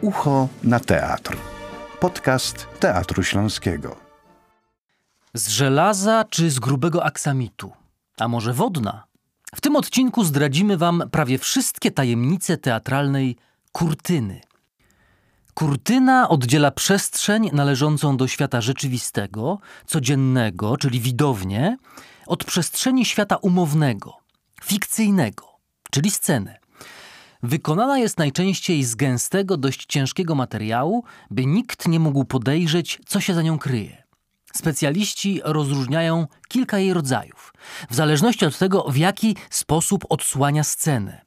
Ucho na teatr. Podcast Teatru Śląskiego. Z żelaza czy z grubego aksamitu? A może wodna? W tym odcinku zdradzimy Wam prawie wszystkie tajemnice teatralnej kurtyny. Kurtyna oddziela przestrzeń należącą do świata rzeczywistego, codziennego, czyli widownię, od przestrzeni świata umownego, fikcyjnego, czyli scenę. Wykonana jest najczęściej z gęstego, dość ciężkiego materiału, by nikt nie mógł podejrzeć, co się za nią kryje. Specjaliści rozróżniają kilka jej rodzajów, w zależności od tego, w jaki sposób odsłania scenę.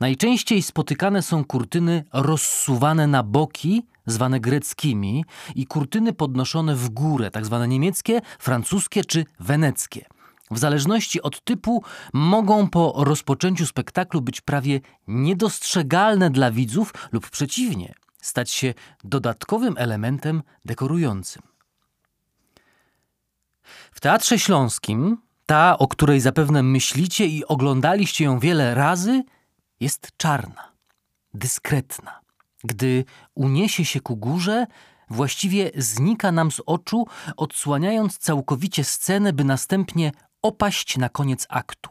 Najczęściej spotykane są kurtyny rozsuwane na boki, zwane greckimi, i kurtyny podnoszone w górę, tak zwane niemieckie, francuskie czy weneckie. W zależności od typu mogą po rozpoczęciu spektaklu być prawie niedostrzegalne dla widzów lub przeciwnie, stać się dodatkowym elementem dekorującym. W Teatrze Śląskim, ta, o której zapewne myślicie i oglądaliście ją wiele razy, jest czarna, dyskretna. Gdy uniesie się ku górze, właściwie znika nam z oczu, odsłaniając całkowicie scenę, by następnie opaść na koniec aktu.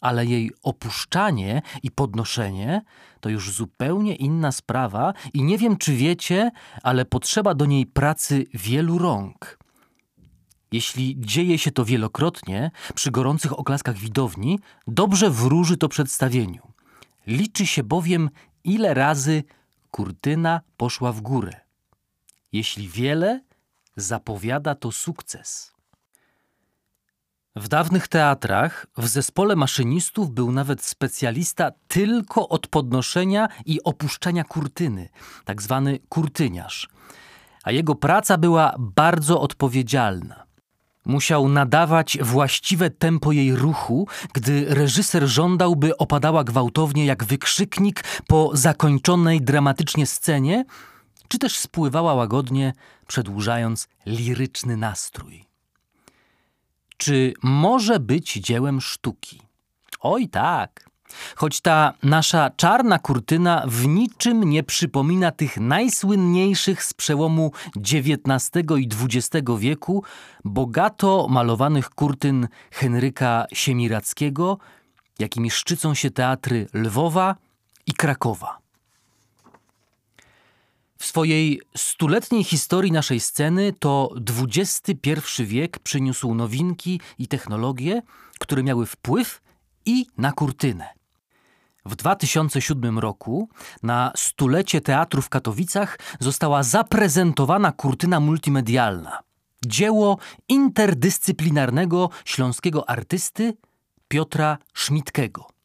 Ale jej opuszczanie i podnoszenie to już zupełnie inna sprawa, i nie wiem, czy wiecie, ale potrzeba do niej pracy wielu rąk. Jeśli dzieje się to wielokrotnie, przy gorących oklaskach widowni, dobrze wróży to przedstawieniu. Liczy się bowiem, ile razy kurtyna poszła w górę. Jeśli wiele, zapowiada to sukces. W dawnych teatrach w zespole maszynistów był nawet specjalista tylko od podnoszenia i opuszczania kurtyny, tak zwany kurtyniarz. A jego praca była bardzo odpowiedzialna. Musiał nadawać właściwe tempo jej ruchu, gdy reżyser żądał, by opadała gwałtownie jak wykrzyknik po zakończonej dramatycznie scenie, czy też spływała łagodnie, przedłużając liryczny nastrój. Czy może być dziełem sztuki? Oj tak. Choć ta nasza czarna kurtyna w niczym nie przypomina tych najsłynniejszych z przełomu XIX i XX wieku, bogato malowanych kurtyn Henryka Siemirackiego, jakimi szczycą się teatry Lwowa i Krakowa. W swojej stuletniej historii naszej sceny to XXI wiek przyniósł nowinki i technologie, które miały wpływ i na kurtynę. W 2007 roku na stulecie teatru w Katowicach została zaprezentowana kurtyna multimedialna. Dzieło interdyscyplinarnego śląskiego artysty Piotra Szmitkiego.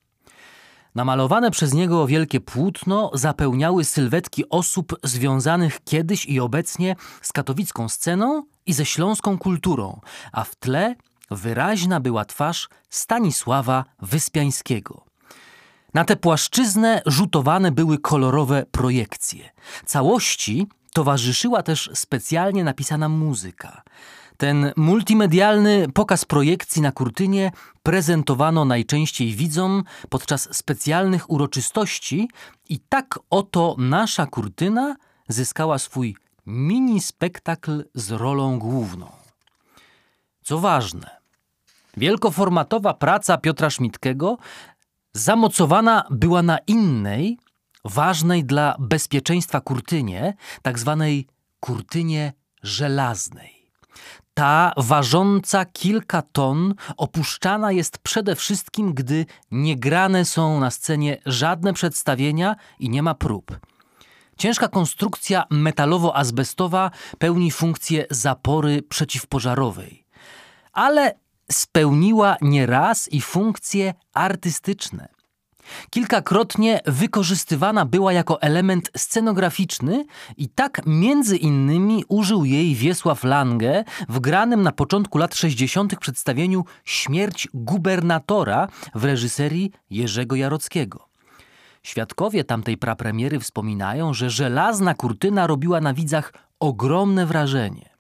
Namalowane przez niego wielkie płótno zapełniały sylwetki osób związanych kiedyś i obecnie z katowicką sceną i ze śląską kulturą, a w tle wyraźna była twarz Stanisława Wyspiańskiego. Na tę płaszczyznę rzutowane były kolorowe projekcje. Całości towarzyszyła też specjalnie napisana muzyka. Ten multimedialny pokaz projekcji na kurtynie prezentowano najczęściej widzom podczas specjalnych uroczystości i tak oto nasza kurtyna zyskała swój mini spektakl z rolą główną. Co ważne, wielkoformatowa praca Piotra Szmitkiego zamocowana była na innej, ważnej dla bezpieczeństwa kurtynie, tak zwanej kurtynie żelaznej. Ta, ważąca kilka ton, opuszczana jest przede wszystkim, gdy nie grane są na scenie żadne przedstawienia i nie ma prób. Ciężka konstrukcja metalowo-azbestowa pełni funkcję zapory przeciwpożarowej, ale spełniła nieraz i funkcje artystyczne. Kilkakrotnie wykorzystywana była jako element scenograficzny i tak między innymi użył jej Wiesław Lange w granym na początku lat 60. przedstawieniu Śmierć gubernatora w reżyserii Jerzego Jarockiego. Świadkowie tamtej prapremiery wspominają, że żelazna kurtyna robiła na widzach ogromne wrażenie.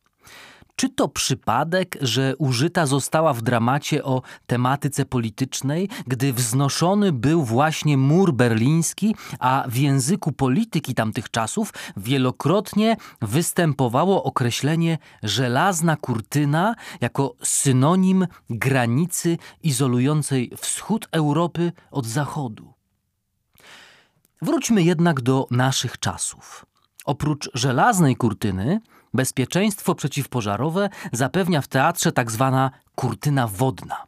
Czy to przypadek, że użyta została w dramacie o tematyce politycznej, gdy wznoszony był właśnie mur berliński, a w języku polityki tamtych czasów wielokrotnie występowało określenie żelazna kurtyna jako synonim granicy izolującej wschód Europy od zachodu? Wróćmy jednak do naszych czasów. Oprócz żelaznej kurtyny, bezpieczeństwo przeciwpożarowe zapewnia w teatrze tak zwana kurtyna wodna.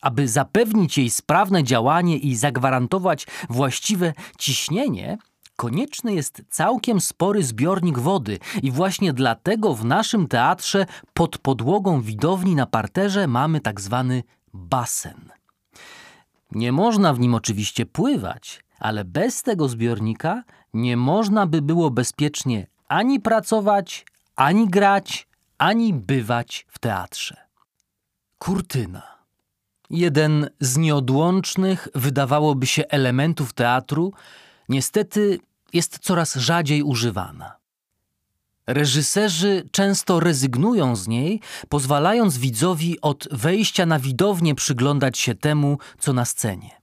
Aby zapewnić jej sprawne działanie i zagwarantować właściwe ciśnienie, konieczny jest całkiem spory zbiornik wody i właśnie dlatego w naszym teatrze pod podłogą widowni na parterze mamy tak zwany basen. Nie można w nim oczywiście pływać, ale bez tego zbiornika nie można by było bezpiecznie ani pracować, ani grać, ani bywać w teatrze. Kurtyna. Jeden z nieodłącznych, wydawałoby się, elementów teatru, niestety jest coraz rzadziej używana. Reżyserzy często rezygnują z niej, pozwalając widzowi od wejścia na widownię przyglądać się temu, co na scenie.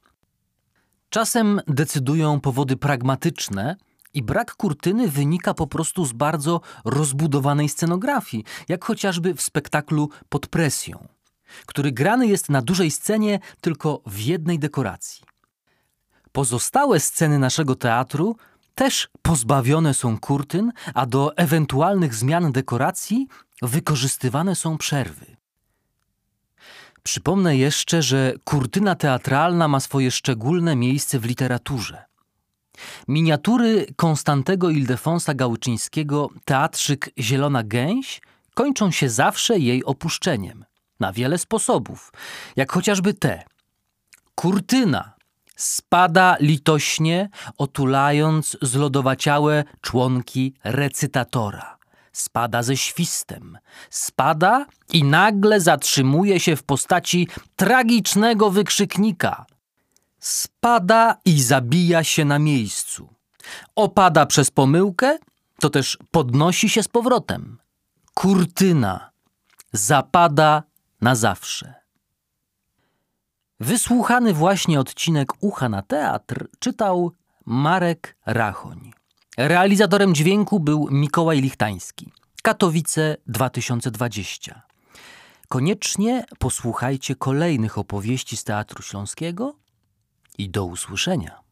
Czasem decydują powody pragmatyczne i brak kurtyny wynika po prostu z bardzo rozbudowanej scenografii, jak chociażby w spektaklu Pod presją, który grany jest na dużej scenie tylko w jednej dekoracji. Pozostałe sceny naszego teatru też pozbawione są kurtyn, a do ewentualnych zmian dekoracji wykorzystywane są przerwy. Przypomnę jeszcze, że kurtyna teatralna ma swoje szczególne miejsce w literaturze. Miniatury Konstantego Ildefonsa Gałyczyńskiego Teatrzyk Zielona Gęś kończą się zawsze jej opuszczeniem. Na wiele sposobów, jak chociażby te. Kurtyna spada litośnie, otulając zlodowaciałe członki recytatora spada ze świstem. Spada i nagle zatrzymuje się w postaci tragicznego wykrzyknika. Spada i zabija się na miejscu. Opada przez pomyłkę, to też podnosi się z powrotem. Kurtyna zapada na zawsze. Wysłuchany właśnie odcinek Ucha na teatr czytał Marek Rachoń. Realizatorem dźwięku był Mikołaj Lichtański. Katowice 2020. Koniecznie posłuchajcie kolejnych opowieści z Teatru Śląskiego i do usłyszenia.